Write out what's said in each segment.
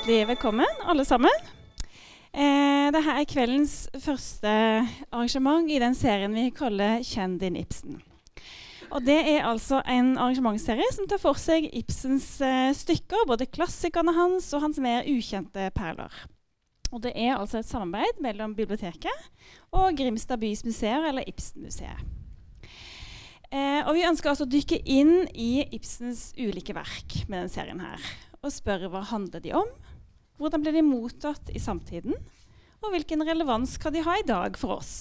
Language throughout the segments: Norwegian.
hjertelig velkommen, alle sammen. Eh, dette er kveldens første arrangement i den serien vi kaller 'Kjenn din Ibsen'. Og Det er altså en arrangementsserie som tar for seg Ibsens eh, stykker, både klassikerne hans og hans mer ukjente perler. Og Det er altså et samarbeid mellom biblioteket og Grimstad bys museer, eller Ibsen-museet. Eh, og Vi ønsker altså å dykke inn i Ibsens ulike verk med denne serien. her, Og spørre hva handler de om, hvordan ble de mottatt i samtiden, og hvilken relevans kan de ha i dag for oss.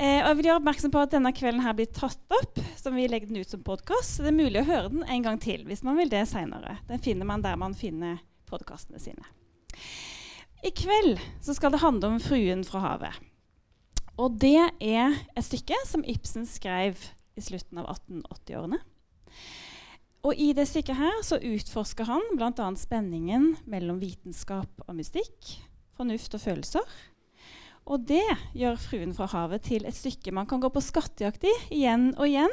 Eh, og jeg vil gjøre oppmerksom på at denne kvelden her blir tatt opp, som vi legger den ut som podcast. Det er mulig å høre den en gang til hvis man vil det seinere. Den finner man der man finner podkastene sine. I kveld skal det handle om 'Fruen fra havet'. Og det er et stykke som Ibsen skrev i slutten av 1880-årene. Og I det stykket her så utforsker han bl.a. spenningen mellom vitenskap og mystikk, fornuft og følelser. Og det gjør 'Fruen fra havet' til et stykke man kan gå på skattejakt i igjen og igjen.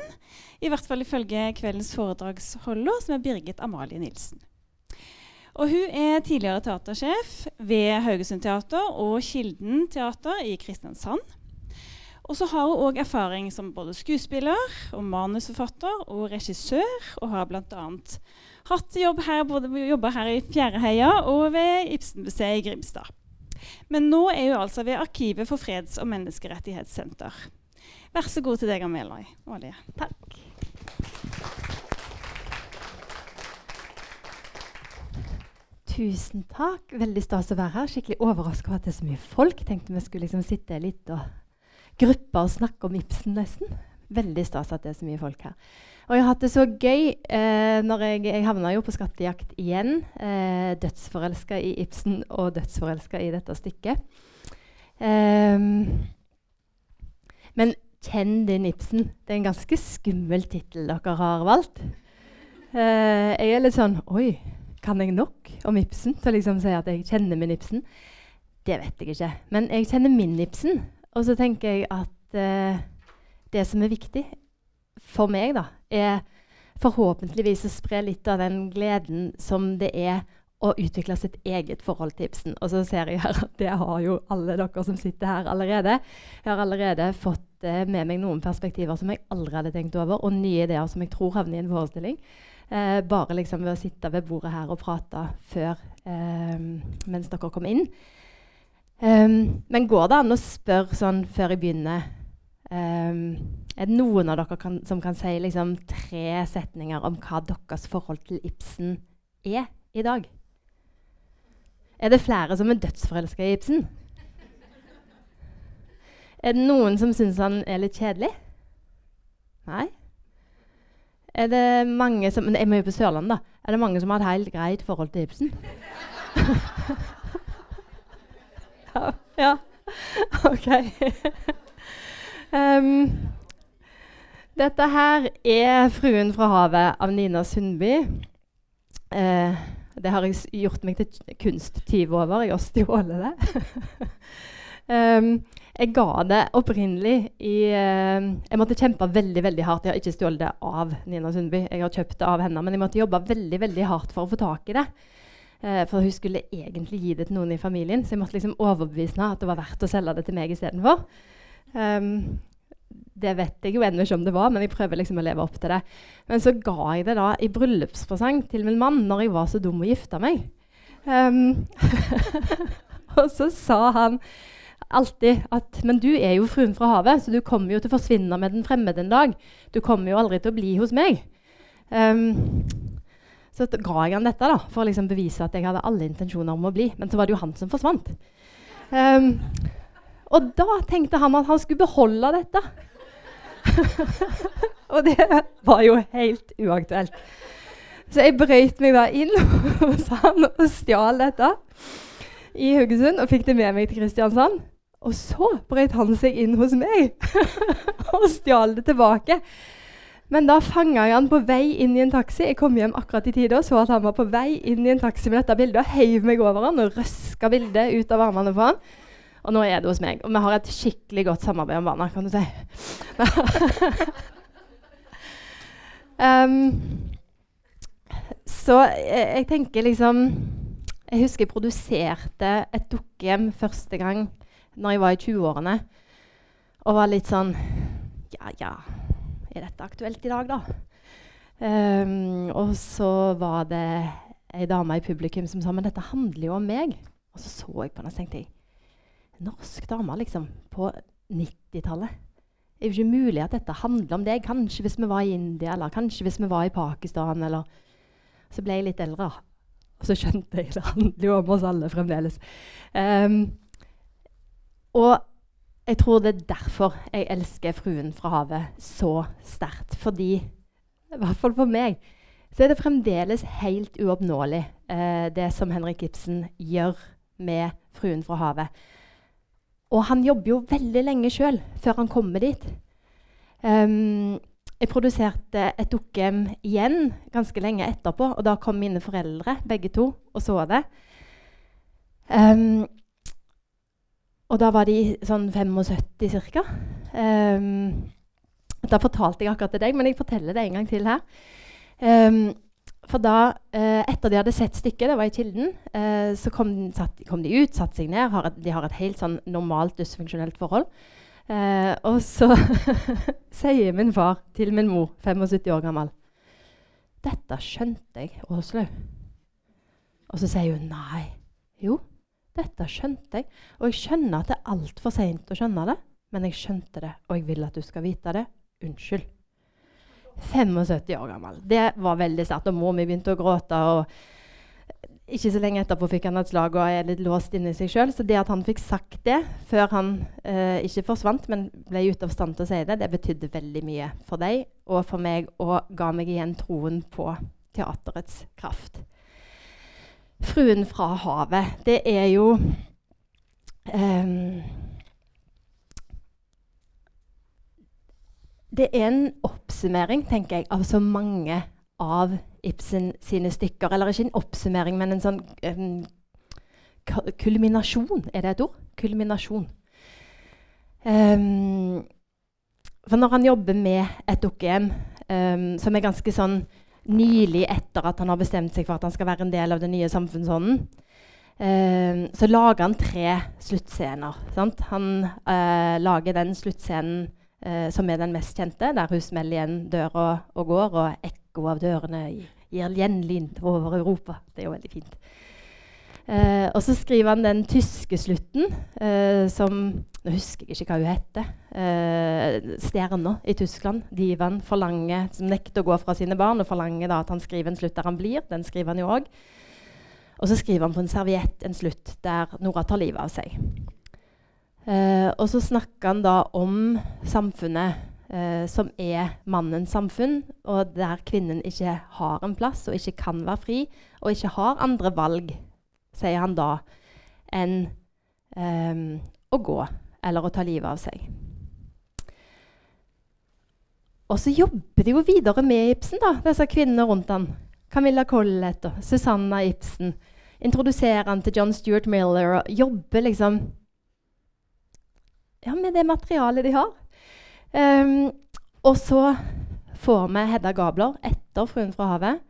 I hvert fall ifølge kveldens foredragsholder, som er Birgit Amalie Nilsen. Og hun er tidligere teatersjef ved Haugesund Teater og Kilden Teater i Kristiansand. Og så har hun òg erfaring som både skuespiller, og manusforfatter og regissør, og har bl.a. hatt jobb her, både jobba her i Fjæreheia og ved Ibsenmuseet i Grimstad. Men nå er hun altså ved Arkivet for freds- og menneskerettighetssenter. Vær så god til deg, Amalie. Takk. Tusen takk. Veldig stas å være her. Skikkelig overraska over at det er så mye folk. Tenkte vi skulle liksom sitte litt og gruppe og snakke om Ibsen, nesten. Veldig stas at det er så mye folk her. Og jeg har hatt det så gøy eh, når jeg, jeg havna jo på skattejakt igjen. Eh, dødsforelska i Ibsen og dødsforelska i dette stykket. Eh, men 'Kjenn din Ibsen' det er en ganske skummel tittel dere har valgt. Eh, jeg er litt sånn Oi, kan jeg nok om Ibsen til å liksom si at jeg kjenner min Ibsen? Det vet jeg ikke. Men jeg kjenner min Ibsen. Og så tenker jeg at eh, det som er viktig for meg, da, er forhåpentligvis å spre litt av den gleden som det er å utvikle sitt eget forhold til Ibsen. Og så ser jeg her at det har jo alle dere som sitter her allerede. Jeg har allerede fått eh, med meg noen perspektiver som jeg aldri hadde tenkt over, og nye ideer som jeg tror havner i en forestilling. Eh, bare liksom ved å sitte ved bordet her og prate før eh, mens dere kom inn. Um, men går det an å spørre sånn før jeg begynner um, Er det noen av dere kan, som kan si liksom, tre setninger om hva deres forhold til Ibsen er i dag? Er det flere som er dødsforelska i Ibsen? Er det noen som syns han er litt kjedelig? Nei? Er det mange som jeg må jo på Sørlandet, da. Er det mange som har et helt greit forhold til Ibsen? ja. OK. um, dette her er 'Fruen fra havet' av Nina Sundby. Uh, det har jeg gjort meg til kunsttyv over. Jeg har stjålet det. um, jeg ga det opprinnelig i uh, Jeg måtte kjempe veldig veldig hardt. Jeg har ikke stjålet det av Nina Sundby, jeg har kjøpt det av henne, men jeg måtte jobbe veldig veldig hardt for å få tak i det. Uh, for hun skulle egentlig gi det til noen i familien, så jeg måtte liksom overbevise henne at det var verdt å selge det til meg istedenfor. Um, det vet jeg jo ennå ikke om det var, men jeg prøver liksom å leve opp til det. Men så ga jeg det da i bryllupspresang til min mann når jeg var så dum å gifte meg. Um, og så sa han alltid at Men du er jo fruen fra havet, så du kommer jo til å forsvinne med den fremmede en dag. Du kommer jo aldri til å bli hos meg. Um, så ga jeg han dette da, for å liksom bevise at jeg hadde alle intensjoner om å bli. Men så var det jo han som forsvant. Um, og da tenkte han at han skulle beholde dette. og det var jo helt uaktuelt. Så jeg brøyt meg da inn hos han og stjal dette i Haugesund og fikk det med meg til Kristiansand. Og så brøyt han seg inn hos meg og stjal det tilbake. Men da fanga jeg han på vei inn i en taxi. Jeg kom hjem akkurat i tide og så at han var på vei inn i en taxi med dette bildet og heiv meg over han og røska bildet ut av armene på han. Og nå er det hos meg. Og vi har et skikkelig godt samarbeid om barna, kan du si. um, så jeg, jeg, tenker liksom Jeg husker jeg produserte et dukkehjem første gang når jeg var i 20-årene. Og var litt sånn Ja, ja, er dette aktuelt i dag, da? Um, og så var det ei dame i publikum som sa men dette handler jo om meg. Og så så jeg på henne og tenkte jeg, norsk dame liksom, på 90-tallet. Det er jo ikke mulig at dette handler om deg. Kanskje hvis vi var i India, eller kanskje hvis vi var i Pakistan. eller... Så ble jeg litt eldre, og så skjønte jeg det handler jo om oss alle fremdeles. Um, og jeg tror det er derfor jeg elsker 'Fruen fra havet' så sterkt. Fordi, i hvert fall for meg, så er det fremdeles helt uoppnåelig, eh, det som Henrik Ibsen gjør med 'Fruen fra havet'. Og han jobber jo veldig lenge sjøl før han kommer dit. Um, jeg produserte et dukkehjem igjen ganske lenge etterpå, og da kom mine foreldre, begge to, og så det. Um, og da var de sånn 75 ca. Um, da fortalte jeg akkurat til deg, men jeg forteller det en gang til her. Um, for da, eh, etter de hadde sett stykket, det var i Kilden, eh, så kom, satt, kom, de ut, satte seg ned. Har et, de har et helt sånn normalt dysfunksjonelt forhold. Eh, og så sier min far til min mor, 75 år gammel, 'Dette skjønte jeg, Åslaug.' Og så sier hun nei. Jo, dette skjønte jeg. Og jeg skjønner at det er altfor seint å skjønne det, men jeg skjønte det, og jeg vil at du skal vite det. Unnskyld. 75 år gammel. Det var veldig sterkt. Og mor mi begynte å gråte. og Ikke så lenge etterpå fikk han et slag og er litt låst inni seg sjøl. Så det at han fikk sagt det før han eh, ikke forsvant, men ble ute av stand til å si det, det betydde veldig mye for deg og for meg, og ga meg igjen troen på teaterets kraft. 'Fruen fra havet', det er jo um, Det er en oppsummering tenker jeg, av så mange av Ibsen sine stykker. Eller ikke en oppsummering, men en sånn um, kulminasjon. Er det et ord? Kulminasjon. Um, for når han jobber med et dukkehjem um, som er ganske sånn nylig etter at han har bestemt seg for at han skal være en del av den nye samfunnsånden, Uh, så lager han tre sluttscener. Sant? Han uh, lager den sluttscenen uh, som er den mest kjente, der hun smeller igjen døra og går, og ekko av dørene gir gjenlyd over Europa. Det er jo veldig fint. Eh, og så skriver han den tyske slutten, eh, som Nå husker jeg ikke hva hun heter. Eh, Stjerna i Tyskland. Divan forlanger, som nekter å gå fra sine barn, og forlanger da at han skriver en slutt der han blir. Den skriver han jo òg. Og så skriver han på en serviett en slutt der Nora tar livet av seg. Eh, og så snakker han da om samfunnet eh, som er mannens samfunn, og der kvinnen ikke har en plass og ikke kan være fri, og ikke har andre valg, sier han da, enn um, å gå eller å ta livet av seg. Og så jobber de jo videre med Ibsen, da, disse kvinnene rundt han. Camilla Collett og Susanna Ibsen. Introduserer han til John Stuart Miller og jobber liksom ja, med det materialet de har. Um, og så får vi Hedda Gabler etter 'Fruen fra havet'.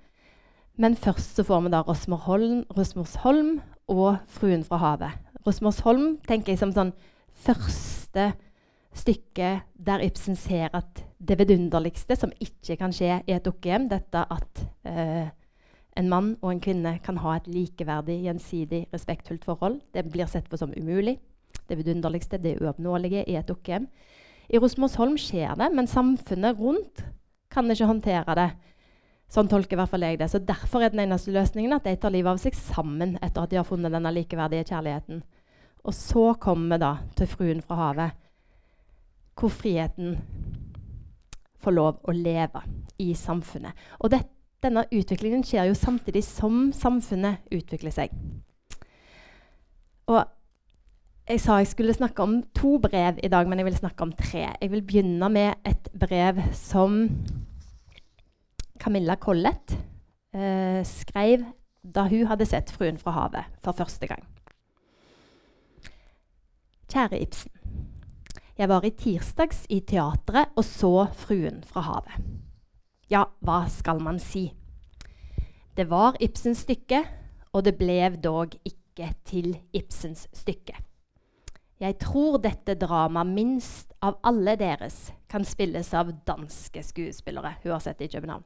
Men først så får vi da Rosmersholm og 'Fruen fra havet'. Rosmersholm tenker jeg som sånn første stykke der Ibsen ser at det vidunderligste som ikke kan skje i et dukkehjem, dette at eh, en mann og en kvinne kan ha et likeverdig, gjensidig, respektfullt forhold, det blir sett på som umulig det vidunderligste, det uoppnåelige i et dukkehjem. I Rosmersholm skjer det, men samfunnet rundt kan ikke håndtere det. Sånn tolker i hvert fall jeg det. Så Derfor er den eneste løsningen at de tar livet av seg sammen etter at de har funnet denne likeverdige kjærligheten. Og så kommer vi da til fruen fra havet, hvor friheten får lov å leve i samfunnet. Og det, denne utviklingen skjer jo samtidig som samfunnet utvikler seg. Og jeg sa jeg skulle snakke om to brev i dag, men jeg vil snakke om tre. Jeg vil begynne med et brev som Camilla Collett eh, skrev da hun hadde sett 'Fruen fra havet' for første gang. Kjære Ibsen. Jeg var i tirsdags i teatret og så 'Fruen fra havet'. Ja, hva skal man si? Det var Ibsens stykke, og det ble dog ikke til Ibsens stykke. Jeg tror dette dramaet minst av alle deres kan spilles av danske skuespillere. Hun har sett i København.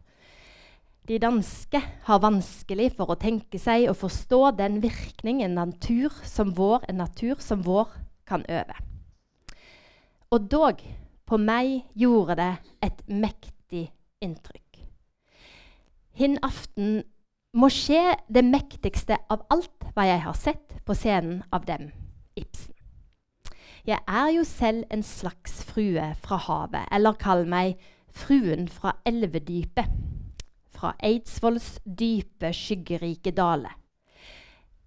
De danske har vanskelig for å tenke seg og forstå den virkning en natur som vår, en natur som vår kan øve. Og dog, på meg gjorde det et mektig inntrykk. Hin aften må skje det mektigste av alt hva jeg har sett på scenen av dem, Ibsen. Jeg er jo selv en slags frue fra havet, eller kall meg fruen fra elvedypet. Fra Eidsvolls dype, skyggerike dale.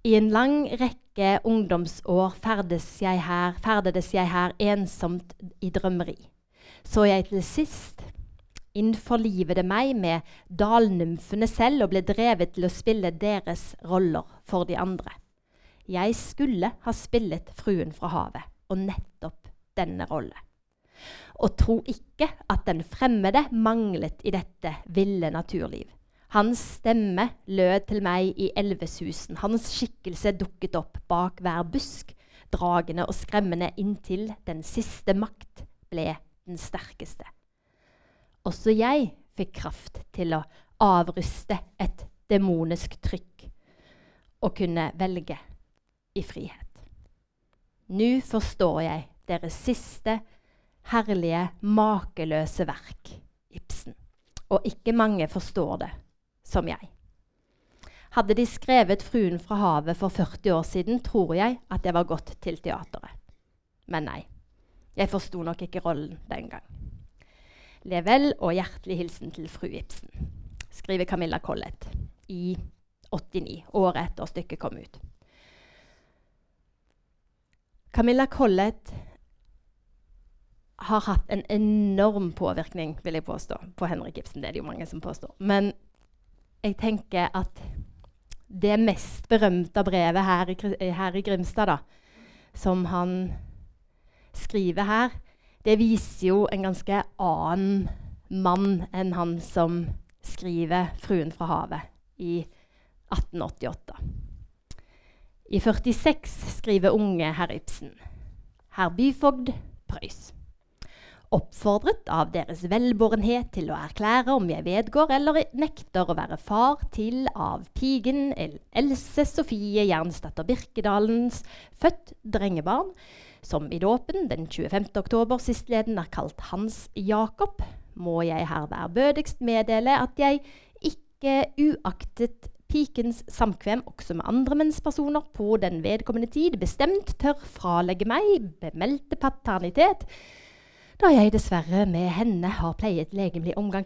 I en lang rekke ungdomsår ferdes jeg her, ferdedes jeg her ensomt i drømmeri. Så jeg til sist innforlivede meg med dalnymfene selv og ble drevet til å spille deres roller for de andre. Jeg skulle ha spillet Fruen fra havet og nettopp denne rolle. Og tro ikke at den fremmede manglet i dette ville naturliv. Hans stemme lød til meg i elvesusen. Hans skikkelse dukket opp bak hver busk, dragende og skremmende inntil den siste makt ble den sterkeste. Også jeg fikk kraft til å avruste et demonisk trykk og kunne velge i frihet. Nå forstår jeg deres siste, herlige, makeløse verk, Ibsen. Og ikke mange forstår det som jeg. Hadde de skrevet 'Fruen fra havet' for 40 år siden, tror jeg at jeg var gått til teateret. Men nei, jeg forsto nok ikke rollen den gang. Lev og hjertelig hilsen til fru Ibsen, skriver Camilla Collett i 89, året etter stykket kom ut. Camilla Collett har hatt en enorm påvirkning vil jeg påstå, på Henrik Ibsen. Det er det jo mange som påstår. Men jeg tenker at det mest berømte brevet her i, her i Grimstad, da, som han skriver her, det viser jo en ganske annen mann enn han som skriver 'Fruen fra havet' i 1888. I 46 skriver unge herr Ibsen. Herr byfogd Prøys. Oppfordret av deres velbårenhet til å erklære om jeg vedgår eller nekter å være far til av pigen Else Sofie Jernsdatter Birkedalens født drengebarn, som i dåpen den 25. oktober sistleden er kalt Hans Jakob, må jeg her værbødigst meddele at jeg ikke uaktet pikens samkvem også med andre mennspersoner på den vedkommende tid bestemt tør fralegge meg bemeldte paternitet, da jeg dessverre med henne har pleiet legemlig omgang.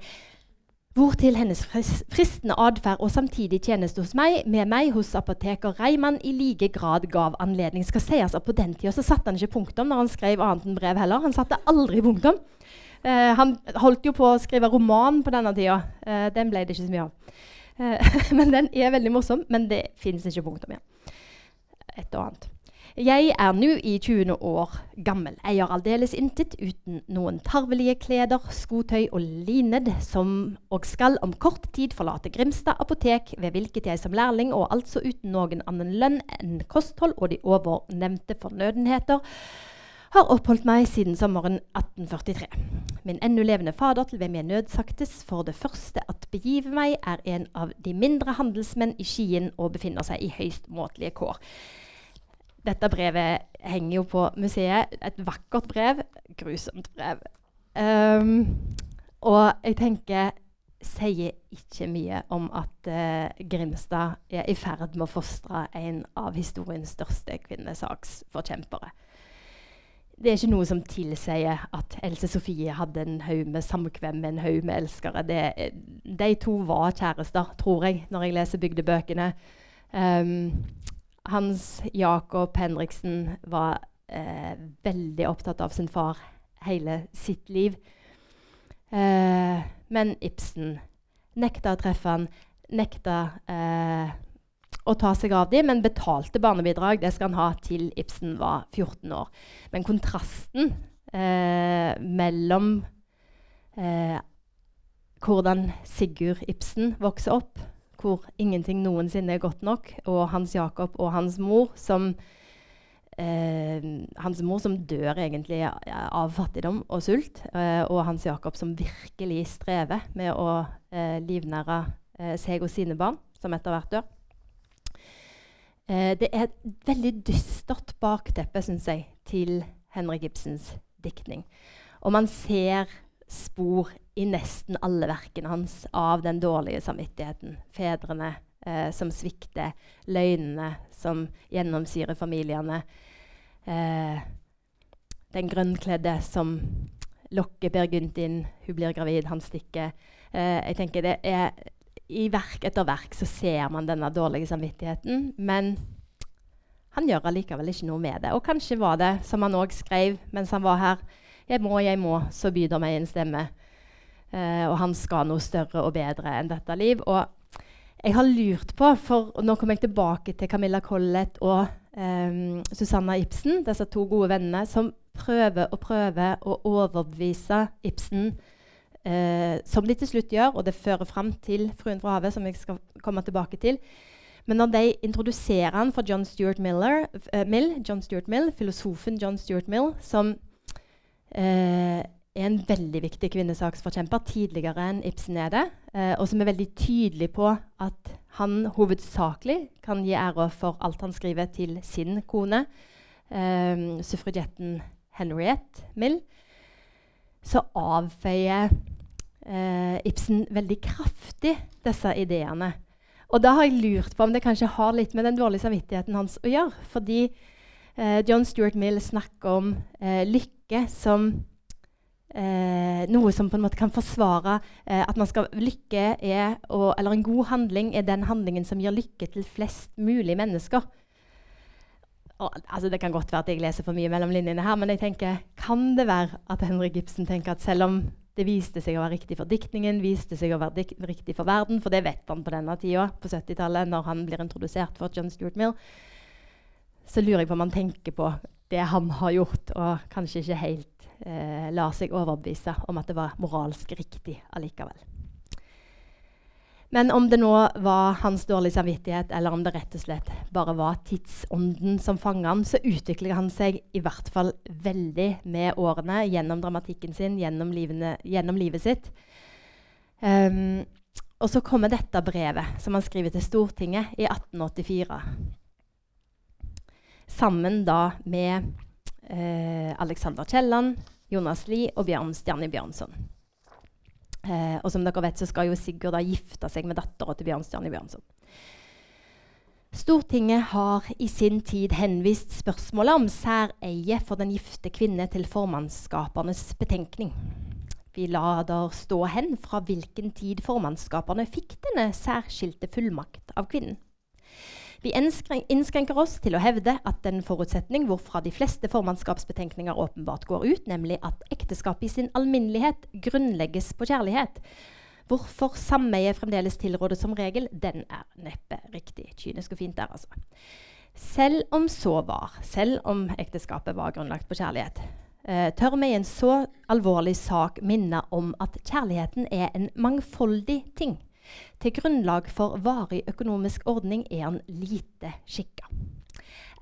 Hvortil hennes fristende atferd og samtidig tjeneste hos meg, med meg hos apoteker Reimann i like grad gav anledning. Skal sies at På den tida så satte han ikke punktum når han skrev annet enn brev heller. Han satte aldri punktum. Uh, han holdt jo på å skrive roman på denne tida. Uh, den ble det ikke så mye av. Eh, men den er veldig morsom, men det fins ikke punktum igjen. Et og annet. Jeg er nå i 20. år gammel. Jeg gjør aldeles intet uten noen tarvelige kleder, skotøy og lined, som og skal om kort tid forlate Grimstad apotek, ved hvilket jeg som lærling, og altså uten noen annen lønn enn kosthold og de overnevnte fornødenheter, har oppholdt meg siden sommeren 1843. Min ennå levende fader til hvem jeg nødsaktes for det første at begive meg, er en av de mindre handelsmenn i Skien og befinner seg i høyst måtelige kår. Dette brevet henger jo på museet. Et vakkert brev. Grusomt brev. Um, og jeg tenker sier ikke mye om at uh, Grimstad er i ferd med å fostre en av historiens største kvinnesaksforkjempere det er ikke noe som tilsier at Else Sofie hadde en haug med samkvem med en haug med elskere. Det, de to var kjærester, tror jeg, når jeg leser bygdebøkene. Um, Hans Jakob Henriksen var eh, veldig opptatt av sin far hele sitt liv. Eh, men Ibsen nekta å treffe han, nekta eh, å ta seg av dem, men betalte barnebidrag det skal han ha til Ibsen var 14 år. Men kontrasten eh, mellom eh, hvordan Sigurd Ibsen vokser opp hvor ingenting noensinne er godt nok, og Hans Jakob og hans mor som eh, Hans mor som dør egentlig av fattigdom og sult, eh, og Hans Jakob som virkelig strever med å eh, livnære eh, seg og sine barn, som etter hvert dør. Eh, det er et veldig dystert bakteppe, syns jeg, til Henrik Ibsens diktning. Og man ser spor i nesten alle verkene hans av den dårlige samvittigheten. Fedrene eh, som svikter, løgnene som gjennomsyrer familiene. Eh, den grønnkledde som lokker Per Gynt inn, hun blir gravid, han stikker. Eh, jeg tenker det er I verk etter verk så ser man denne dårlige samvittigheten, men han gjør allikevel ikke noe med det. Og kanskje var det, som han òg skrev mens han var her, 'Jeg må, jeg må, så byr meg en stemme'. Uh, og han skal noe større og bedre enn dette liv. Og jeg har lurt på, for nå kommer jeg tilbake til Camilla Collett og um, Susanna Ibsen, disse to gode vennene, som prøver og prøver å overbevise Ibsen, uh, som de til slutt gjør, og det fører fram til 'Fruen fra havet', som jeg skal komme tilbake til. Men når de introduserer han for John Stuart, Miller, uh, Mill, John Stuart Mill, filosofen John Stuart Mill, som er en veldig viktig kvinnesaksforkjemper, tidligere enn Ibsen er det, eh, og som er veldig tydelig på at han hovedsakelig kan gi ære for alt han skriver til sin kone, eh, suffragetten Henriette Mill, så avfeier eh, Ibsen veldig kraftig disse ideene. Og da har jeg lurt på om det kanskje har litt med den dårlige samvittigheten hans å gjøre. Fordi eh, John Stuart Mill snakker om eh, lykke som noe som på en måte kan forsvare eh, at man skal lykke er, og, Eller en god handling er den handlingen som gir lykke til flest mulig mennesker. Og, altså, det kan godt være at jeg leser for mye mellom linjene her, men jeg tenker, kan det være at Henrik Ibsen tenker at selv om det viste seg å være riktig for diktningen, viste seg å være riktig for verden, for det vet han på denne tida, på 70-tallet, når han blir introdusert for John Stuart Mill, så lurer jeg på om han tenker på det han har gjort, og kanskje ikke helt eh, lar seg overbevise om at det var moralsk riktig allikevel. Men om det nå var hans dårlige samvittighet, eller om det rett og slett bare var tidsånden som fanget han, så utvikler han seg i hvert fall veldig med årene, gjennom dramatikken sin, gjennom, livene, gjennom livet sitt. Um, og så kommer dette brevet, som han skriver til Stortinget i 1884. Sammen da med eh, Alexander Kielland, Jonas Lie og Bjørn Stjerne Bjørnson. Eh, og som dere vet, så skal jo Sigurd da gifte seg med dattera til Bjørn Stjerne Bjørnson. Stortinget har i sin tid henvist spørsmålet om særeie for den gifte kvinne til formannskapernes betenkning. Vi lader stå hen fra hvilken tid formannskaperne fikk denne særskilte fullmakt av kvinnen. Vi innskrenker oss til å hevde at den forutsetning hvorfra de fleste formannskapsbetenkninger åpenbart går ut, nemlig at ekteskapet i sin alminnelighet grunnlegges på kjærlighet. Hvorfor sameie fremdeles tilrådet som regel, den er neppe riktig. Kynisk og fint der, altså. Selv om så var, selv om ekteskapet var grunnlagt på kjærlighet, eh, tør vi i en så alvorlig sak minne om at kjærligheten er en mangfoldig ting. Til grunnlag for varig økonomisk ordning er han lite skikka.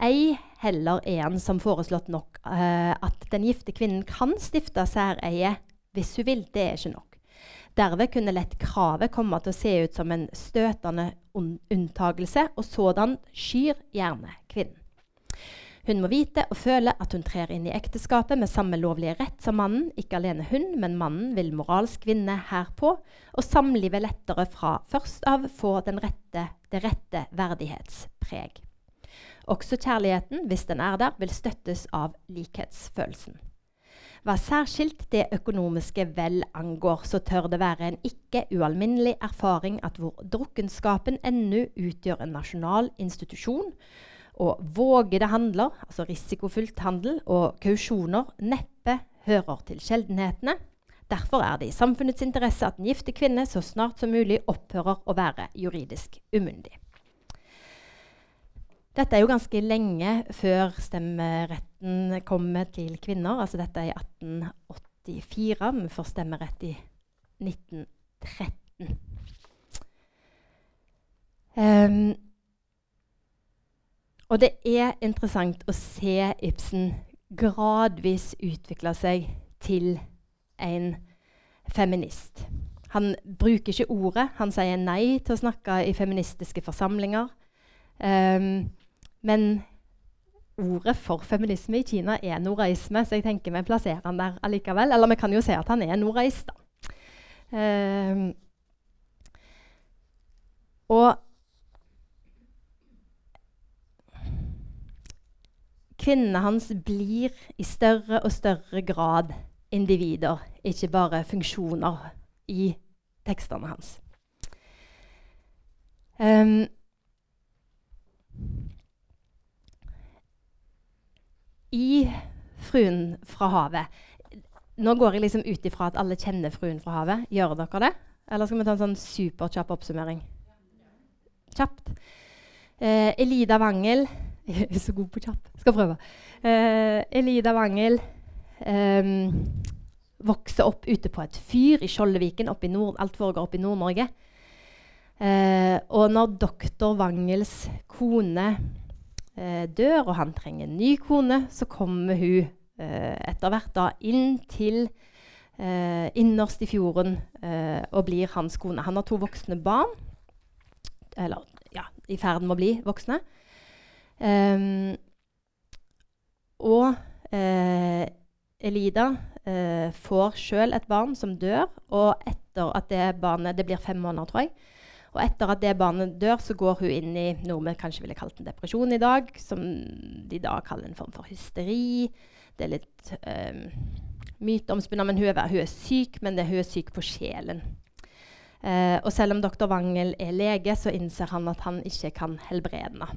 Ei heller er han som foreslått nok uh, at den gifte kvinnen kan stifte særeie hvis hun vil. Det er ikke nok. Derved kunne lett kravet komme til å se ut som en støtende unntagelse, og sådan skyr gjerne kvinnen. Hun må vite og føle at hun trer inn i ekteskapet med samme lovlige rett som mannen. Ikke alene hun, men mannen vil moralsk vinne herpå, og samlivet lettere fra først av få rette, det rette verdighetspreg. Også kjærligheten, hvis den er der, vil støttes av likhetsfølelsen. Hva særskilt det økonomiske vel angår, så tør det være en ikke ualminnelig erfaring at hvor drukkenskapen ennå utgjør en nasjonal institusjon, og vågede handler, altså risikofylt handel, og kausjoner neppe hører til sjeldenhetene. Derfor er det i samfunnets interesse at en gifte kvinne så snart som mulig opphører å være juridisk umyndig. Dette er jo ganske lenge før stemmeretten kommer til kvinner. altså Dette er i 1884. Vi får stemmerett i 1913. Um, og det er interessant å se Ibsen gradvis utvikle seg til en feminist. Han bruker ikke ordet. Han sier nei til å snakke i feministiske forsamlinger. Um, men ordet for feminisme i Kina er noraisme, så jeg tenker vi plasserer han der allikevel. Eller vi kan jo se at han er noraist, da. Um, og kvinnene hans blir i større og større grad individer, ikke bare funksjoner i tekstene hans. Um, I 'Fruen fra havet' Nå går jeg liksom ut ifra at alle kjenner 'Fruen fra havet'. Gjør dere det? Eller skal vi ta en sånn superkjapp oppsummering? Kjapt. Uh, Elida Wangel Jeg er så god på kjapp. Skal prøve. Uh, Elida Wangel um, vokser opp ute på et fyr i Skjoldeviken. alt foregår oppe i Nord-Norge. Uh, og når doktor Wangels kone uh, dør, og han trenger en ny kone, så kommer hun etter hvert da inn til innerst i fjorden og blir hans kone. Han har to voksne barn. Eller ja, i ferd med å bli voksne. Um, og eh, Elida eh, får sjøl et barn som dør, og etter at det barnet Det blir fem måneder, tror jeg. Og etter at det barnet dør, så går hun inn i noe vi kanskje ville kalt en depresjon i dag, som de da kaller en form for hysteri. Det er litt um, myteomspunnet, men hun er, hun er, syk, men det, hun er syk på sjelen. Uh, og selv om doktor Wangel er lege, så innser han at han ikke kan helbrede henne.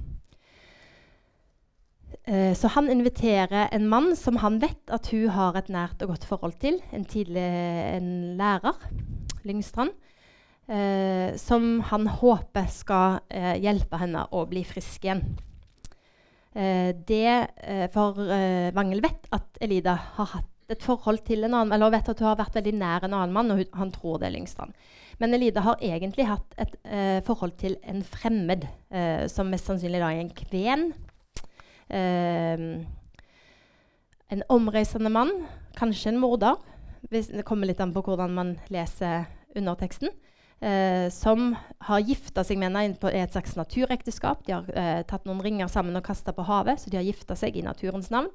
Eh, så han inviterer en mann som han vet at hun har et nært og godt forhold til, en tidlig en lærer, Lyngstrand, eh, som han håper skal eh, hjelpe henne å bli frisk igjen. Eh, det, eh, for Wangel vet at Elida har hatt et forhold til en annen, eller vet at hun har vært veldig nær en annen mann, og hun, han tror det er Lyngstrand. Men Elida har egentlig hatt et forhold til en fremmed, som mest sannsynlig da er en kven en omreisende mann, kanskje en morder. det kommer litt an på hvordan man leser underteksten. Eh, som har gifta seg med henne på et slags naturekteskap. De har eh, tatt noen ringer sammen og kasta på havet, så de har gifta seg i naturens navn.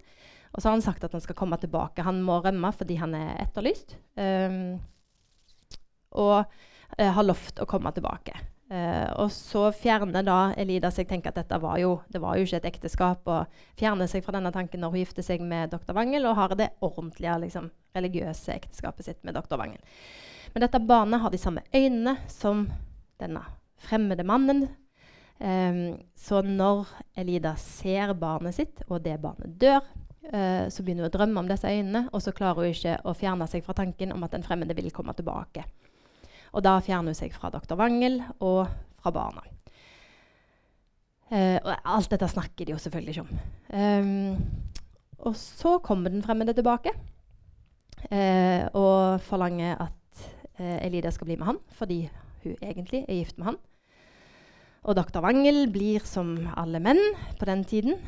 Og så har han sagt at han skal komme tilbake. Han må rømme fordi han er etterlyst. Um, og uh, har lovt å komme tilbake. Uh, og så fjerner da Elida seg tenker at dette var jo, det var jo ikke et ekteskap, og fjerner seg fra denne tanken når hun gifter seg med doktor Wangel og har det ordentlige liksom, religiøse ekteskapet sitt med doktor Wangel. Men dette barnet har de samme øynene som denne fremmede mannen. Um, så når Elida ser barnet sitt, og det barnet dør, uh, så begynner hun å drømme om disse øynene, og så klarer hun ikke å fjerne seg fra tanken om at den fremmede vil komme tilbake. Og da fjerner hun seg fra doktor Wangel og fra barna. Uh, og alt dette snakker de jo selvfølgelig ikke om. Um, og så kommer den fremmede tilbake uh, og forlanger at uh, Elida skal bli med han, fordi hun egentlig er gift med han. Og doktor Wangel blir som alle menn på den tiden.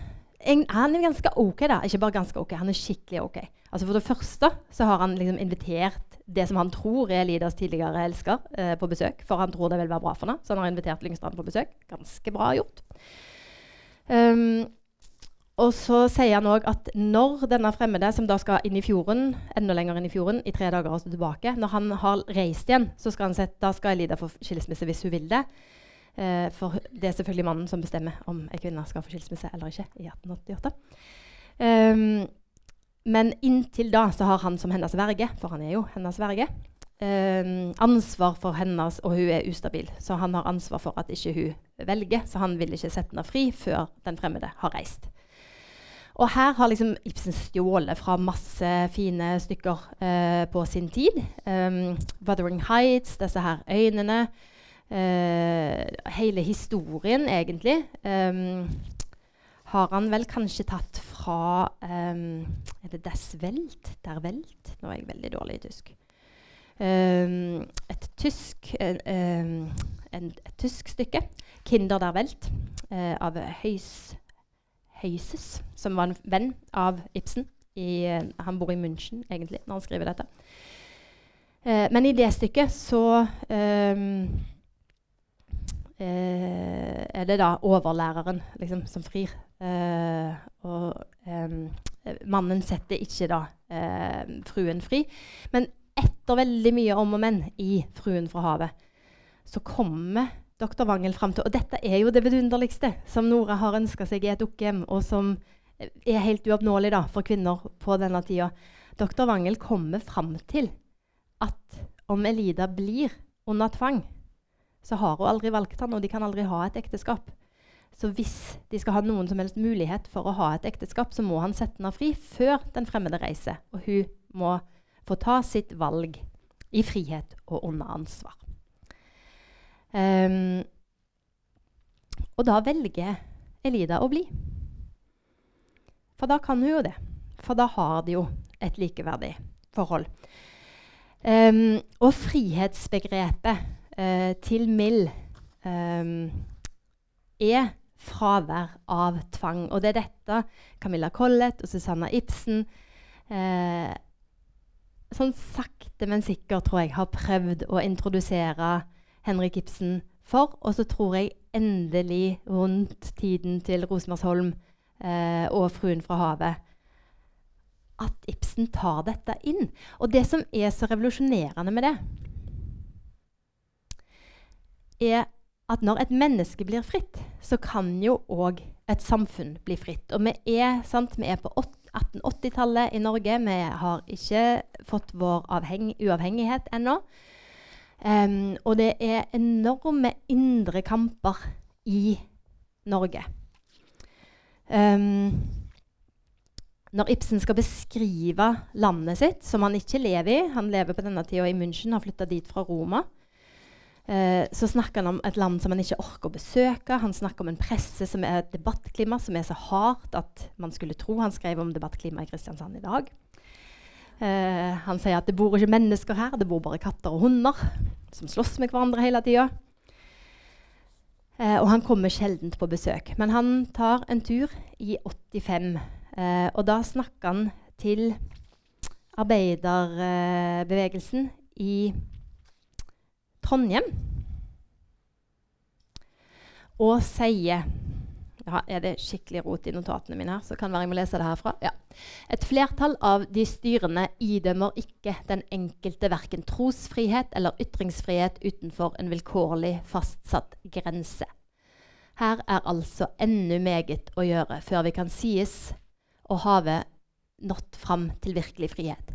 Han er ganske OK, da. Ikke bare ganske OK, han er skikkelig OK. Altså For det første så har han liksom invitert det som han tror er Lidas tidligere elsker, eh, på besøk. For han tror det vil være bra for henne, så han har invitert Lyngstrand på besøk. Ganske bra gjort. Um, og så sier han òg at når denne fremmede, som da skal inn i fjorden, enda lenger inn i fjorden, i tre dager og så tilbake, når han har reist igjen, så skal, han sette, da skal Elida få skilsmisse hvis hun vil det. Uh, for det er selvfølgelig mannen som bestemmer om en kvinne skal få skilsmisse eller ikke i 1888. Um, men inntil da så har han som hennes verge, for han er jo hennes verge, um, ansvar for hennes Og hun er ustabil, så han har ansvar for at ikke hun velger. Så han vil ikke sette henne fri før den fremmede har reist. Og her har liksom Ibsen stjålet fra masse fine stykker eh, på sin tid. Um, 'Wuthering Heights', disse her øynene. Eh, hele historien, egentlig. Um, har han vel kanskje tatt fra um, Er det Das Welt? Der Welt? Nå er jeg veldig dårlig i tysk. Um, et tysk um, en, et tysk stykke, 'Kinder der Welt', eh, av Høys, Høyses, som var en venn av Ibsen. I, eh, han bor i München, egentlig, når han skriver dette. Eh, men i det stykket så eh, eh, er det da overlæreren liksom, som frir. Eh, og mannen setter ikke da fruen fri. Men etter veldig mye om og men i 'Fruen fra havet', så kommer dr. Wangel fram til Og dette er jo det vidunderligste som Nora har ønska seg i et dukkehjem, og som er helt uoppnåelig da, for kvinner på denne tida. Dr. Wangel kommer fram til at om Elida blir under tvang, så har hun aldri valgt han, og de kan aldri ha et ekteskap. Så hvis de skal ha noen som helst mulighet for å ha et ekteskap, så må han sette henne fri før den fremmede reiser. Og hun må få ta sitt valg i frihet og under ansvar. Um, og da velger Elida å bli. For da kan hun jo det. For da har de jo et likeverdig forhold. Um, og frihetsbegrepet til Mill um, er fravær av tvang. Og det er dette Camilla Collett og Susanna Ibsen uh, sånn sakte, men sikkert tror jeg har prøvd å introdusere Henrik Ibsen for. Og så tror jeg endelig, rundt tiden til Rosmarsholm eh, og 'Fruen fra havet', at Ibsen tar dette inn. Og det som er så revolusjonerende med det, er at når et menneske blir fritt, så kan jo òg et samfunn bli fritt. Og vi er, sant, vi er på 1880-tallet i Norge. Vi har ikke fått vår uavhengighet ennå. Um, og det er enorme indre kamper i Norge. Um, når Ibsen skal beskrive landet sitt, som han ikke lever i Han lever på denne tida i München, har flytta dit fra Roma. Eh, så snakker han om et land som han ikke orker å besøke. Han snakker om en presse som er et debattklima som er så hardt at man skulle tro han skrev om debattklimaet i Kristiansand i dag. Eh, han sier at det bor ikke mennesker her, det bor bare katter og hunder som slåss med hverandre hele tida. Eh, og han kommer sjelden på besøk. Men han tar en tur i 85. Eh, og da snakker han til arbeiderbevegelsen i Trondheim og sier ja, Er det skikkelig rot i notatene mine her? så kan være jeg må lese det herfra. Ja. Et flertall av de styrende idømmer ikke den enkelte verken trosfrihet eller ytringsfrihet utenfor en vilkårlig fastsatt grense. Her er altså ennå meget å gjøre før vi kan sies å have nådd fram til virkelig frihet.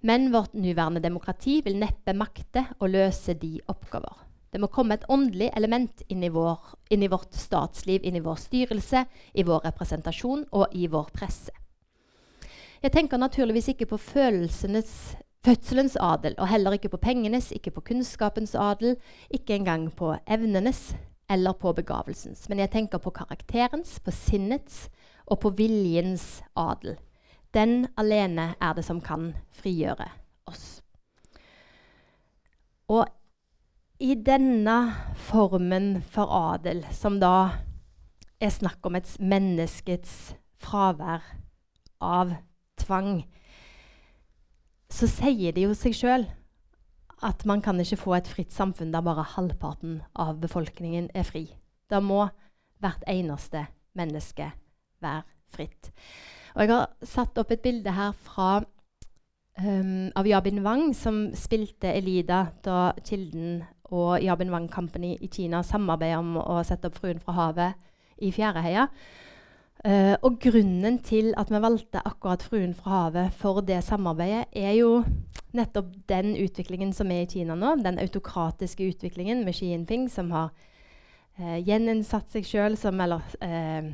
Men vårt nåværende demokrati vil neppe makte å løse de oppgaver. Det må komme et åndelig element inn i, vår, inn i, vårt statsliv, inn i vår styrelse, i vår representasjon og i vår presse. Jeg tenker naturligvis ikke på fødselens adel, og heller ikke på pengenes, ikke på kunnskapens adel, ikke engang på evnenes eller på begavelsens. Men jeg tenker på karakterens, på sinnets og på viljens adel. Den alene er det som kan frigjøre oss. Og i denne formen for adel, som da er snakk om et menneskets fravær av tvang, så sier det jo seg sjøl at man kan ikke få et fritt samfunn der bare halvparten av befolkningen er fri. Da må hvert eneste menneske være fritt. Og jeg har satt opp et bilde her fra um, av Yabin Wang, som spilte Elida da Kilden og Yabin Wang Company i Kina samarbeidet om å sette opp 'Fruen fra havet' i Fjæreheia. Uh, og grunnen til at vi valgte akkurat 'Fruen fra havet' for det samarbeidet, er jo nettopp den utviklingen som er i Kina nå. Den autokratiske utviklingen med Xi Jinping, som har uh, gjeninnsatt seg sjøl som Eller eh,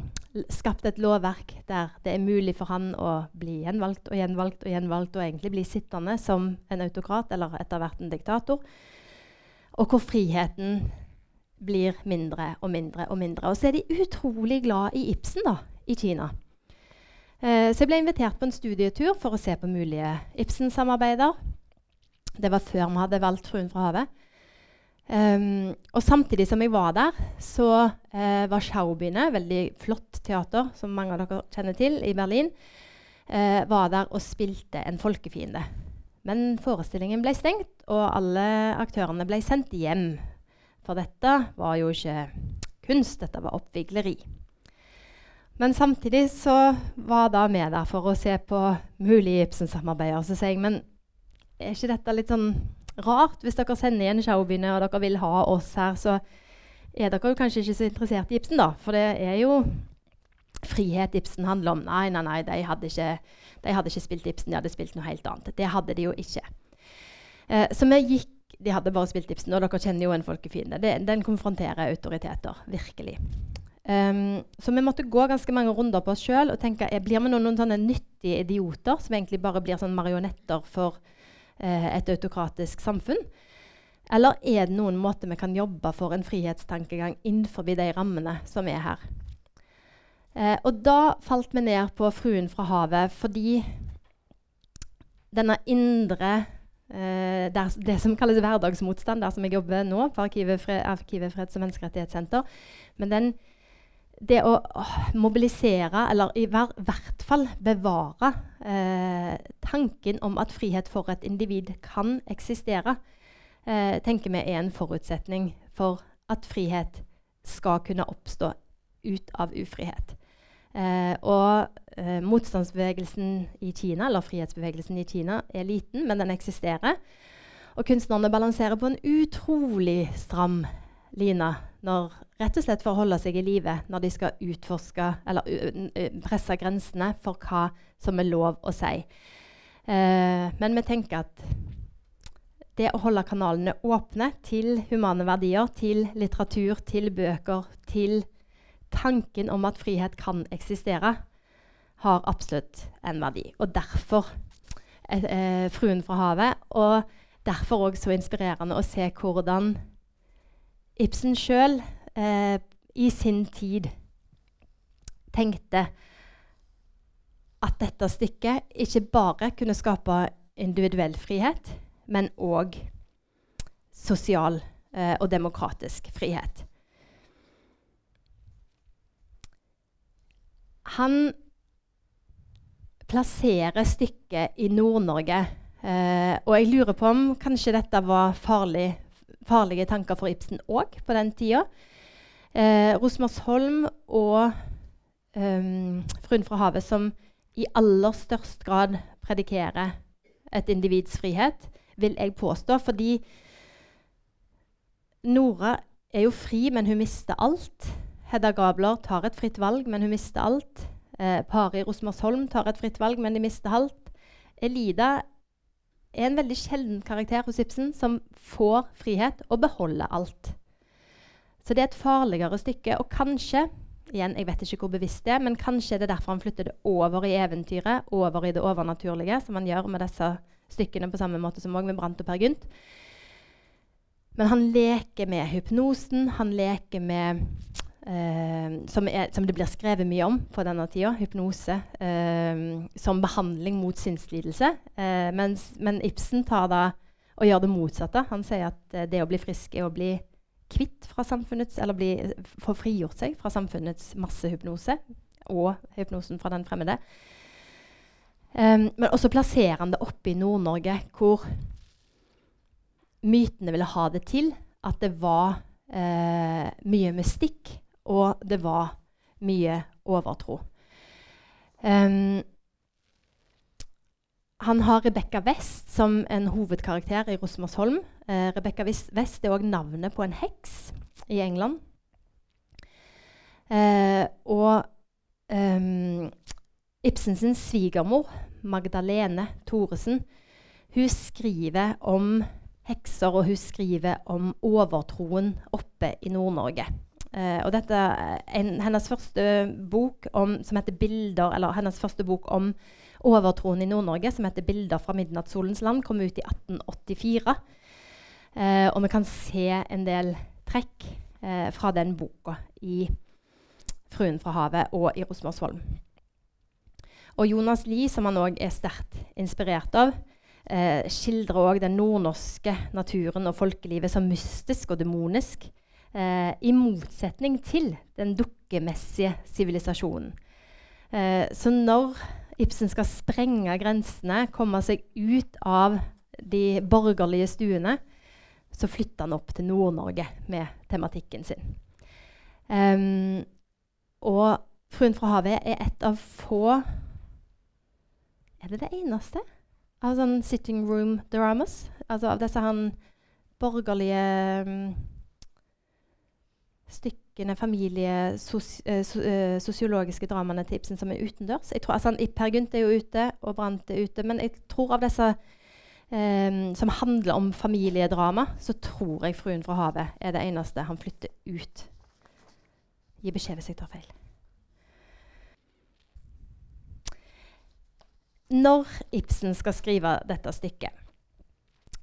skapt et lovverk der det er mulig for han å bli gjenvalgt og gjenvalgt og gjenvalgt og egentlig bli sittende som en autokrat eller etter hvert en diktator og hvor friheten blir mindre og mindre og mindre. Og så er de utrolig glad i Ibsen da, i Kina. Eh, så jeg ble invitert på en studietur for å se på mulige Ibsen-samarbeider. Det var før vi hadde valgt 'Fruen fra havet'. Um, og samtidig som jeg var der, så uh, var Schaubyene, veldig flott teater som mange av dere kjenner til, i Berlin, uh, var der og spilte en folkefiende. Men forestillingen ble stengt, og alle aktørene ble sendt hjem. For dette var jo ikke kunst, dette var oppvigleri. Men samtidig så var da vi der for å se på mulige Ibsen-samarbeider. Så sier jeg men er ikke dette litt sånn rart? Hvis dere sender igjen showbiene og dere vil ha oss her, så er dere kanskje ikke så interessert i Ibsen, da. For det er jo frihet Ibsen handler om. Nei, nei, nei, de hadde ikke, de hadde ikke spilt Ibsen, de hadde spilt noe helt annet. Det hadde de jo ikke. Eh, så vi gikk De hadde bare spilt Ibsen, og dere kjenner jo en folkefiende. Den konfronterer autoriteter, virkelig. Um, så vi måtte gå ganske mange runder på oss sjøl og tenke blir vi noen, noen sånne nyttige idioter som egentlig bare blir sånn marionetter for eh, et autokratisk samfunn? Eller er det noen måte vi kan jobbe for en frihetstankegang innenfor de rammene som er her? Eh, og da falt vi ned på 'Fruen fra havet' fordi denne indre eh, der, Det som kalles hverdagsmotstand, der som jeg jobber nå på Arkivet, Fre Arkivet freds- og menneskerettighetssenter. Men den, det å mobilisere, eller i hvert fall bevare eh, tanken om at frihet for et individ kan eksistere, eh, tenker vi er en forutsetning for at frihet skal kunne oppstå ut av ufrihet. Eh, og eh, motstandsbevegelsen i Kina, eller frihetsbevegelsen i Kina, er liten, men den eksisterer. Og kunstnerne balanserer på en utrolig stram line når, rett og slett for å holde seg i live når de skal utforske eller presse grensene for hva som er lov å si. Eh, men vi tenker at det å holde kanalene åpne til humane verdier, til litteratur, til bøker, til tanken om at frihet kan eksistere, har absolutt en verdi. Og derfor eh, eh 'Fruen fra havet'. Og derfor òg så inspirerende å se hvordan Ibsen sjøl eh, i sin tid tenkte at dette stykket ikke bare kunne skape individuell frihet, men òg sosial eh, og demokratisk frihet. Han plasserer stykket i Nord-Norge. Eh, og jeg lurer på om kanskje dette var farlig, farlige tanker for Ibsen òg på den tida. Eh, Rosmersholm og um, 'Fruen fra havet', som i aller størst grad predikerer et individs frihet, vil jeg påstå. Fordi Nora er jo fri, men hun mister alt. Hedda Gabler tar et fritt valg, men hun mister alt. Eh, Pari Rosmersholm tar et fritt valg, men de mister alt. Elida er en veldig sjelden karakter hos Ibsen som får frihet og beholder alt. Så det er et farligere stykke. Og kanskje igjen, jeg vet ikke hvor bevisst det er, men kanskje er det derfor han flytter det over i eventyret, over i det overnaturlige, som han gjør med disse stykkene på samme måte som med Brant og Per Gynt. Men han leker med hypnosen, han leker med som, er, som, det blir skrevet mye om på denne tida, hypnose, uh, som behandling mot sinnslidelse. Uh, mens, men Ibsen tar da og gjør det motsatte. Han sier at det å bli frisk er å bli kvitt fra samfunnets Eller bli, få frigjort seg fra samfunnets massehypnose og hypnosen fra den fremmede. Um, men også plasserer han det oppe i Nord-Norge, hvor mytene ville ha det til at det var mye mystikk og det var mye overtro. Um, han har Rebekka West som en hovedkarakter i Rosmersholm. Uh, Rebekka West er òg navnet på en heks i England. Uh, og um, Ibsens svigermor, Magdalene Thoresen, hun skriver om hekser, og hun skriver om overtroen oppe i Nord-Norge. Uh, og dette en, hennes første bok om, som heter 'Bilder', eller hennes første bok om overtroen i Nord-Norge, som heter 'Bilder fra midnattssolens land', kom ut i 1884. Uh, eh, og vi kan se en del trekk uh, fra den boka i 'Fruen fra havet' og i Rosmersholm. Og Jonas Lie, som han òg er sterkt inspirert av, skildrer òg den nordnorske naturen og folkelivet som mystisk og demonisk. Eh, I motsetning til den dukkemessige sivilisasjonen. Eh, så når Ibsen skal sprenge grensene, komme seg ut av de borgerlige stuene, så flytter han opp til Nord-Norge med tematikken sin. Um, og 'Fruen fra havet' er et av få Er det det eneste av sånn sitting room dramas? Altså av disse han borgerlige um, stykkene, familie, sos, eh, eh, dramaene til Ibsen som er utendørs. Jeg tror, altså, Per Gynt er jo ute, og Brant er ute. Men jeg tror av disse eh, som handler om familiedrama, så tror jeg 'Fruen fra havet' er det eneste han flytter ut. Gi beskjed hvis jeg tar feil. Når Ibsen skal skrive dette stykket,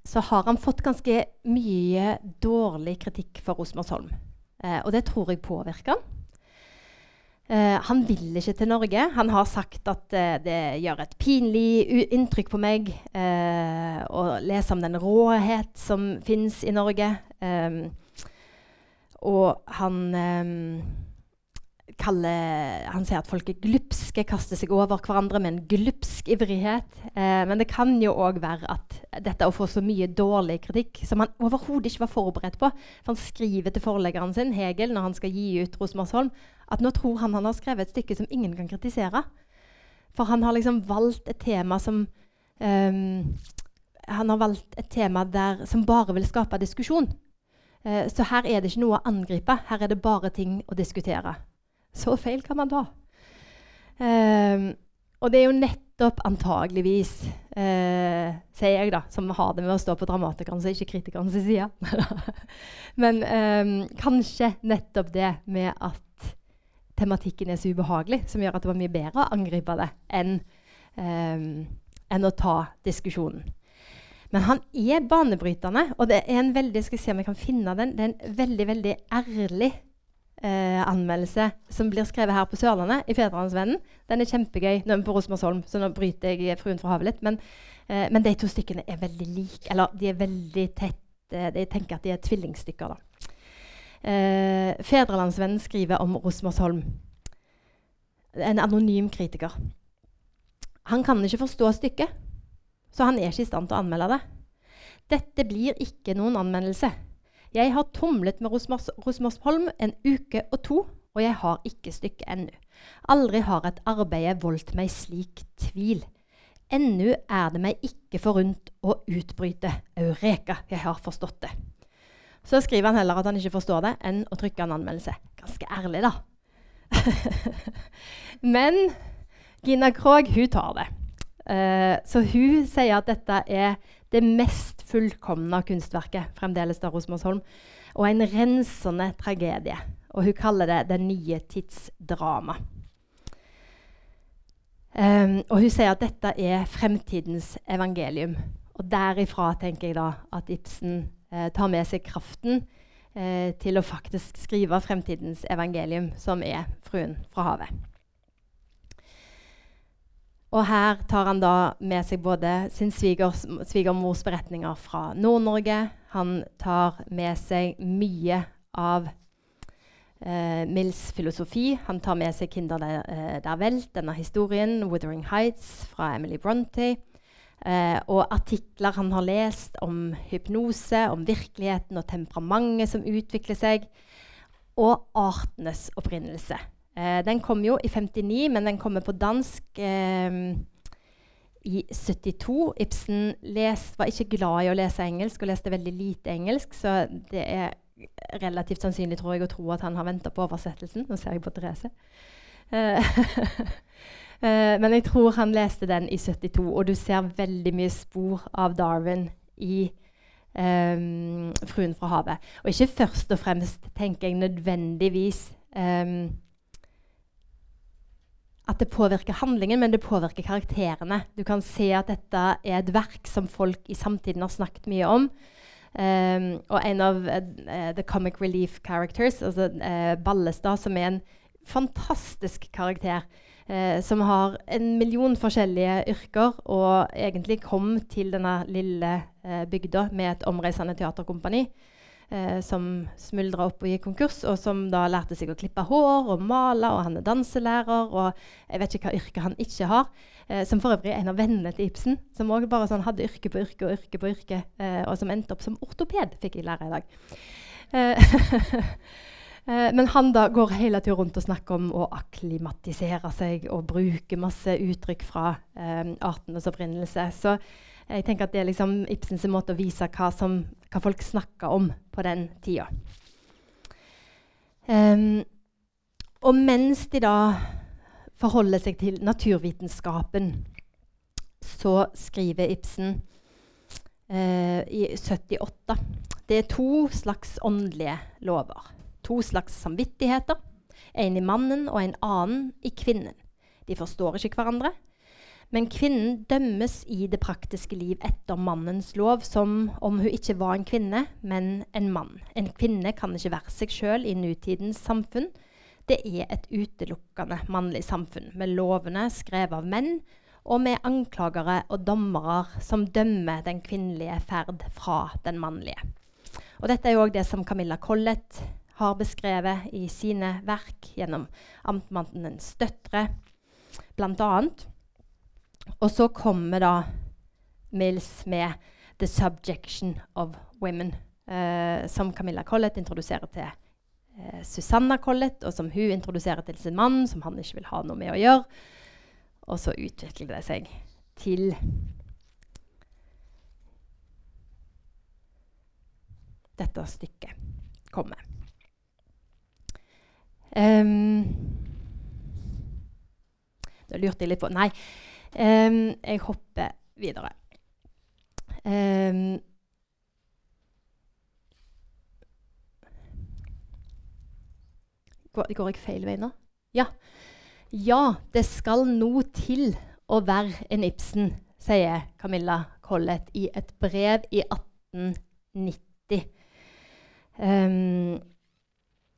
så har han fått ganske mye dårlig kritikk for Rosmersholm. Eh, og det tror jeg påvirker han. Eh, han vil ikke til Norge. Han har sagt at eh, det gjør et pinlig inntrykk på meg eh, å lese om den råhet som fins i Norge. Eh, og han eh, kaller Han sier at folk er glupske, kaster seg over hverandre med en glupsk ivrighet. Eh, men det kan jo òg være at dette å få så mye dårlig kritikk, som han overhodet ikke var forberedt på for Han skriver til forleggeren sin, Hegel, når han skal gi ut Rosmarsholm, at nå tror han han har skrevet et stykke som ingen kan kritisere. For han har liksom valgt et tema som um, Han har valgt et tema der, som bare vil skape diskusjon. Uh, så her er det ikke noe å angripe. Her er det bare ting å diskutere. Så feil kan man ta. Um, og det er jo nettopp antageligvis, uh, sier jeg, da, som har det med å stå på dramatikernes og ikke kritikernes side. Men um, kanskje nettopp det med at tematikken er så ubehagelig, som gjør at det var mye bedre å angripe det enn, um, enn å ta diskusjonen. Men han er banebrytende, og det er en veldig skal se om jeg kan finne den, det er en veldig, veldig ærlig eh, anmeldelse som blir skrevet her på Sørlandet, i Fedrelandsvennen. Den er kjempegøy. Nå er vi på Rosmersholm, så nå bryter jeg Fruen fra havet litt. Men, eh, men, de to stykkene er veldig like. Eller de er veldig tett. Eh, jeg tenker at de er tvillingstykker, da. Eh, Fedrelandsvennen skriver om Rosmersholm. En anonym kritiker. Han kan ikke forstå stykket, så han er ikke i stand til å anmelde det. Dette blir ikke noen anmeldelse. Jeg har tumlet med Rosmersholm en uke og to, og jeg har ikke stykket ennå. Aldri har et arbeid voldt meg slik tvil. Ennå er det meg ikke forunt å utbryte Eureka, jeg har forstått det. Så skriver han heller at han ikke forstår det, enn å trykke en anmeldelse. Ganske ærlig, da. Men Gina Krogh, hun tar det. Uh, så hun sier at dette er det mest fullkomne kunstverket fremdeles der hos Mosholm. Og en rensende tragedie. Og hun kaller det 'det nye tidsdrama'. Um, og hun sier at dette er fremtidens evangelium. Og derifra tenker jeg da at Ibsen eh, tar med seg kraften eh, til å faktisk skrive fremtidens evangelium, som er 'Fruen fra havet'. Og her tar han da med seg både sin svigers, svigermors beretninger fra Nord-Norge. Han tar med seg mye av eh, Mills filosofi. Han tar med seg 'Kinder der, eh, der Welt', denne historien, 'Wuthering Heights' fra Emily Bronte. Eh, og artikler han har lest om hypnose, om virkeligheten og temperamentet som utvikler seg. Og artenes opprinnelse. Eh, den kom jo i 59, men den kommer på dansk eh, i 72. Ibsen les, var ikke glad i å lese engelsk og leste veldig lite engelsk, så det er relativt sannsynlig tror jeg, å tro at han har venta på oversettelsen. Nå ser jeg på Therese. Uh, men jeg tror han leste den i 72, og du ser veldig mye spor av Darwin i um, 'Fruen fra havet'. Og ikke først og fremst, tenker jeg, nødvendigvis um, at det påvirker handlingen, men det påvirker karakterene. Du kan se at dette er et verk som folk i samtiden har snakket mye om. Um, og en av uh, the comic relief characters, altså uh, Ballestad, som er en fantastisk karakter, uh, som har en million forskjellige yrker, og egentlig kom til denne lille bygda med et omreisende teaterkompani. Eh, som smuldra opp og gikk konkurs, og som da lærte seg å klippe hår og male. Og han er danselærer, og jeg vet ikke hva yrke han ikke har. Eh, som for øvrig er en av vennene til Ibsen, som også bare sånn, hadde yrke på yrke og yrke på yrke, eh, og som endte opp som ortoped, fikk jeg lære i dag. Eh, Eh, men han da går hele tida rundt og snakker om å akklimatisere seg og bruke masse uttrykk fra eh, artenes opprinnelse. Så jeg tenker at det er liksom Ibsens måte å vise hva, som, hva folk snakka om på den tida. Um, og mens de da forholder seg til naturvitenskapen, så skriver Ibsen uh, i 78 Det er to slags åndelige lover to slags samvittigheter. En i mannen og en annen i kvinnen. De forstår ikke hverandre. Men kvinnen dømmes i det praktiske liv etter mannens lov som om hun ikke var en kvinne, men en mann. En kvinne kan ikke være seg sjøl i nutidens samfunn. Det er et utelukkende mannlig samfunn, med lovene skrevet av menn, og med anklagere og dommere som dømmer den kvinnelige ferd fra den mannlige. Og dette er jo òg det som Camilla Collett har beskrevet i sine verk gjennom Amtmannens døtre, bl.a. Og så kommer da Mills med 'The Subjection of Women', eh, som Camilla Collett introduserer til eh, Susanna Collett, og som hun introduserer til sin mann, som han ikke vil ha noe med å gjøre. Og så utvikler det seg til dette stykket kommer. Um, da lurte jeg litt på Nei, um, jeg hopper videre. Um, går, går, jeg feil vei nå? Ja. Ja, det skal noe til å være en Ibsen, sier Camilla Collett i et brev i 1890. Um,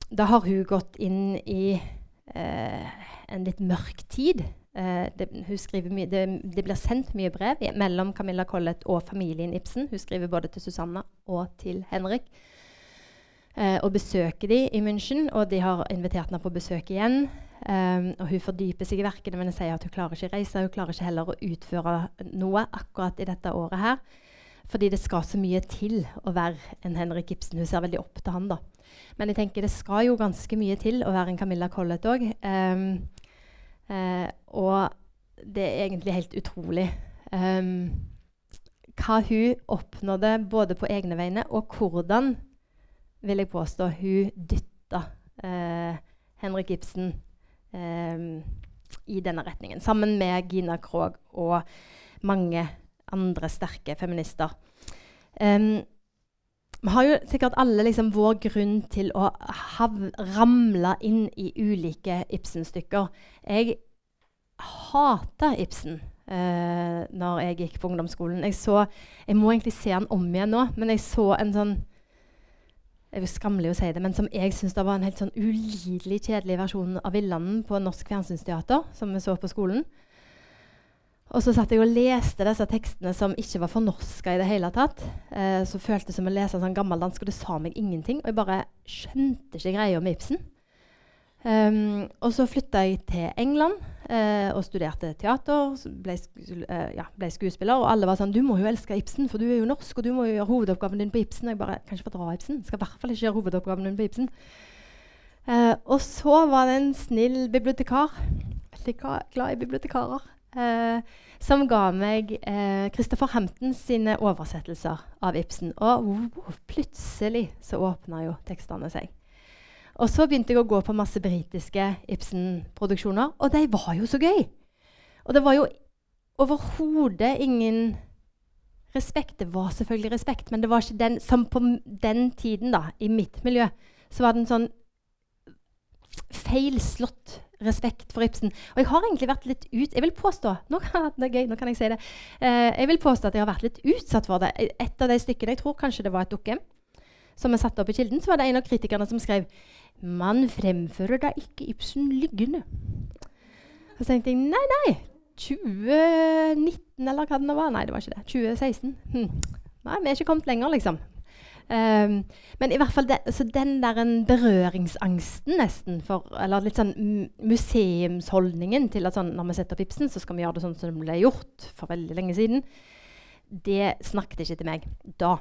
da har hun gått inn i uh, en litt mørk tid. Eh, det, det, det, blir sendt mye brev mellom Camilla Collett og familien Ibsen. Hun skriver både til Susanna og til Henrik. Eh, og besøker de i München, og de har invitert henne på besøk igjen. Um, og hun fordyper seg i verkene, men sier at hun klarer ikke reise. Hun klarer ikke heller å utføre noe akkurat i dette året her. Fordi det skal så mye til å være en Henrik Ibsen. Hun ser veldig opp til han. da. Men jeg tenker det skal jo ganske mye til å være en Camilla Collett òg. Um, eh, og det er egentlig helt utrolig um, hva hun oppnådde både på egne vegne, og hvordan, vil jeg påstå, hun dytta uh, Henrik Ibsen um, i denne retningen. Sammen med Gina Krog og mange andre sterke feminister. Um, vi har jo sikkert alle liksom vår grunn til å ramle inn i ulike Ibsen-stykker. Jeg hata Ibsen eh, når jeg gikk på ungdomsskolen. Jeg, så, jeg må egentlig se han om igjen nå, men jeg så en sånn det er jo skammelig å si det, men som jeg syns var en helt sånn ulidelig kjedelig versjon av 'Villanden' på Norsk Fjernsynsteater, som vi så på skolen. Og så satt jeg og leste disse tekstene som ikke var fornorska i det hele tatt. Eh, så føltes det som å lese en sånn gammeldansk, og det sa meg ingenting. Og jeg bare skjønte ikke greia med Ibsen. Um, og så flytta jeg til England eh, og studerte teater. Ble, uh, ja, ble, skuespiller. Og alle var sånn 'Du må jo elske Ibsen, for du er jo norsk, og du må jo gjøre hovedoppgaven din på Ibsen.' Og jeg bare 'Kan ikke fordra Ibsen. Skal i hvert fall ikke gjøre hovedoppgaven din på Ibsen.' Eh, og så var det en snill bibliotekar. Veldig glad i bibliotekarer eh, som ga meg Christopher eh, Hampton sine oversettelser av Ibsen. Og oh, plutselig så åpna jo tekstene seg. Og så begynte jeg å gå på masse britiske Ibsen-produksjoner, og de var jo så gøy! Og det var jo overhodet ingen respekt. Det var selvfølgelig respekt, men det var ikke den som på den tiden, da, i mitt miljø, så var det en sånn feilslått respekt for Ibsen. Og jeg har egentlig vært litt ut... Jeg vil påstå nå kan, det er gøy, nå kan jeg si det. Eh, jeg vil påstå at jeg har vært litt utsatt for det. Et av de stykkene, jeg tror kanskje det var et dukke, som er satt opp i Kilden, så var det en av kritikerne som skrev Man fremfører da ikke Ibsen liggende. Og så tenkte jeg nei, nei. 2019 eller hva det nå var. Nei, det var ikke det. 2016. Hm. Nei, vi er ikke kommet lenger, liksom. Um, men i hvert fall så den der en berøringsangsten nesten for Eller litt sånn museumsholdningen til at sånn, når vi setter opp Ibsen, så skal vi gjøre det sånn som det ble gjort for veldig lenge siden. Det snakket ikke til meg da.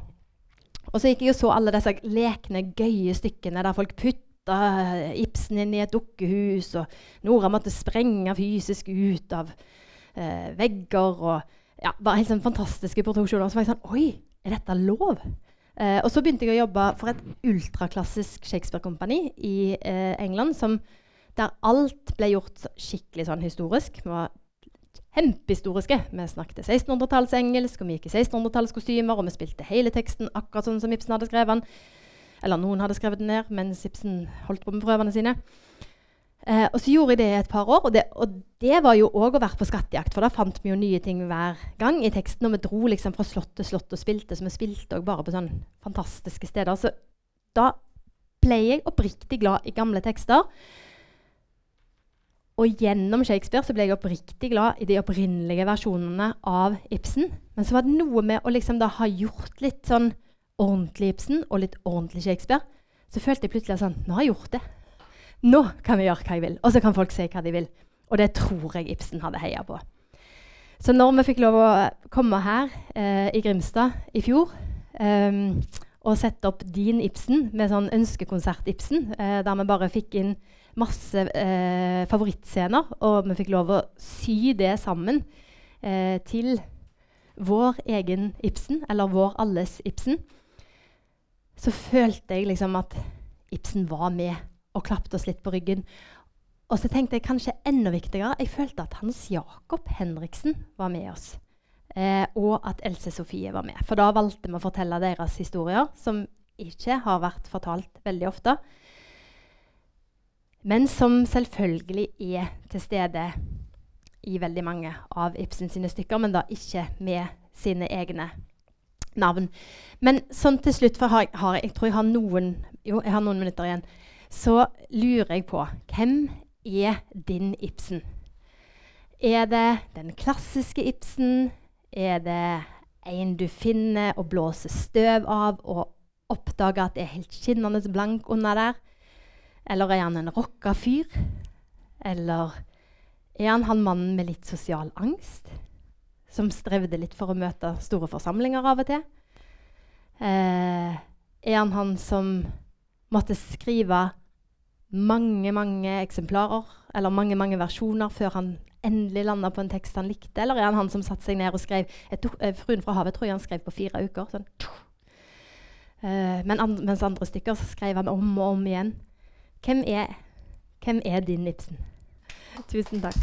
Og så gikk jeg og så alle disse lekne, gøye stykkene der folk putta Ibsen inn i et dukkehus, og Nora måtte sprenge fysisk ut av eh, vegger. og ja, Bare helt sånn fantastiske produksjoner. Så var jeg sånn Oi, er dette lov? Eh, og så begynte jeg å jobbe for et ultraklassisk Shakespeare-kompani i eh, England, som, der alt ble gjort skikkelig sånn historisk. Vi var kjempehistoriske. Vi snakket 1600-talls-engelsk, og vi gikk i 1600-tallskostymer, og vi spilte hele teksten akkurat sånn som Ibsen hadde skrevet den. Eller noen hadde skrevet den ned mens Ibsen holdt på med prøvene sine. Eh, og så gjorde jeg det i et par år, og det, og det var jo òg å være på skattejakt. For da fant vi jo nye ting hver gang i teksten, og vi dro liksom fra slott til slott og spilte. Så vi spilte òg bare på sånne fantastiske steder. Så da ble jeg oppriktig glad i gamle tekster. Og gjennom Shakespeare så ble jeg oppriktig glad i de opprinnelige versjonene av Ibsen. Men så var det noe med å liksom da ha gjort litt sånn ordentlig Ibsen og litt ordentlig Shakespeare. Så følte jeg plutselig sånn Nå har jeg gjort det. Nå kan vi gjøre hva jeg vil. Og så kan folk si hva de vil. Og det tror jeg Ibsen hadde heia på. Så når vi fikk lov å komme her eh, i Grimstad i fjor eh, og sette opp din Ibsen med sånn ønskekonsert-Ibsen, eh, der vi bare fikk inn masse eh, favorittscener, og vi fikk lov å sy det sammen eh, til vår egen Ibsen, eller vår alles Ibsen, så følte jeg liksom at Ibsen var med og klappet oss litt på ryggen. Og så tenkte jeg kanskje enda viktigere Jeg følte at Hans Jakob Henriksen var med oss. Eh, og at Else Sofie var med. For da valgte vi å fortelle deres historier, som ikke har vært fortalt veldig ofte. Men som selvfølgelig er til stede i veldig mange av Ibsen sine stykker, men da ikke med sine egne navn. Men sånn til slutt, for har, har, jeg tror jeg har noen, jo, jeg har noen minutter igjen så lurer jeg på hvem er din Ibsen? Er det den klassiske Ibsen? Er det en du finner og blåser støv av og oppdager at det er helt skinnende blank under der? Eller er han en rocka fyr? Eller er han han mannen med litt sosial angst? Som strevde litt for å møte store forsamlinger av og til? Eh, er han han som måtte skrive mange, mange eksemplarer, eller mange, mange versjoner, før han endelig landa på en tekst han likte? Eller er han han som satte seg ned og skrev et, uh, 'Fruen fra havet' tror jeg han skrev på fire uker. Sånn, uh, men and, mens andre stykker så skrev han om og om igjen. Hvem er, hvem er din Ibsen? Tusen takk.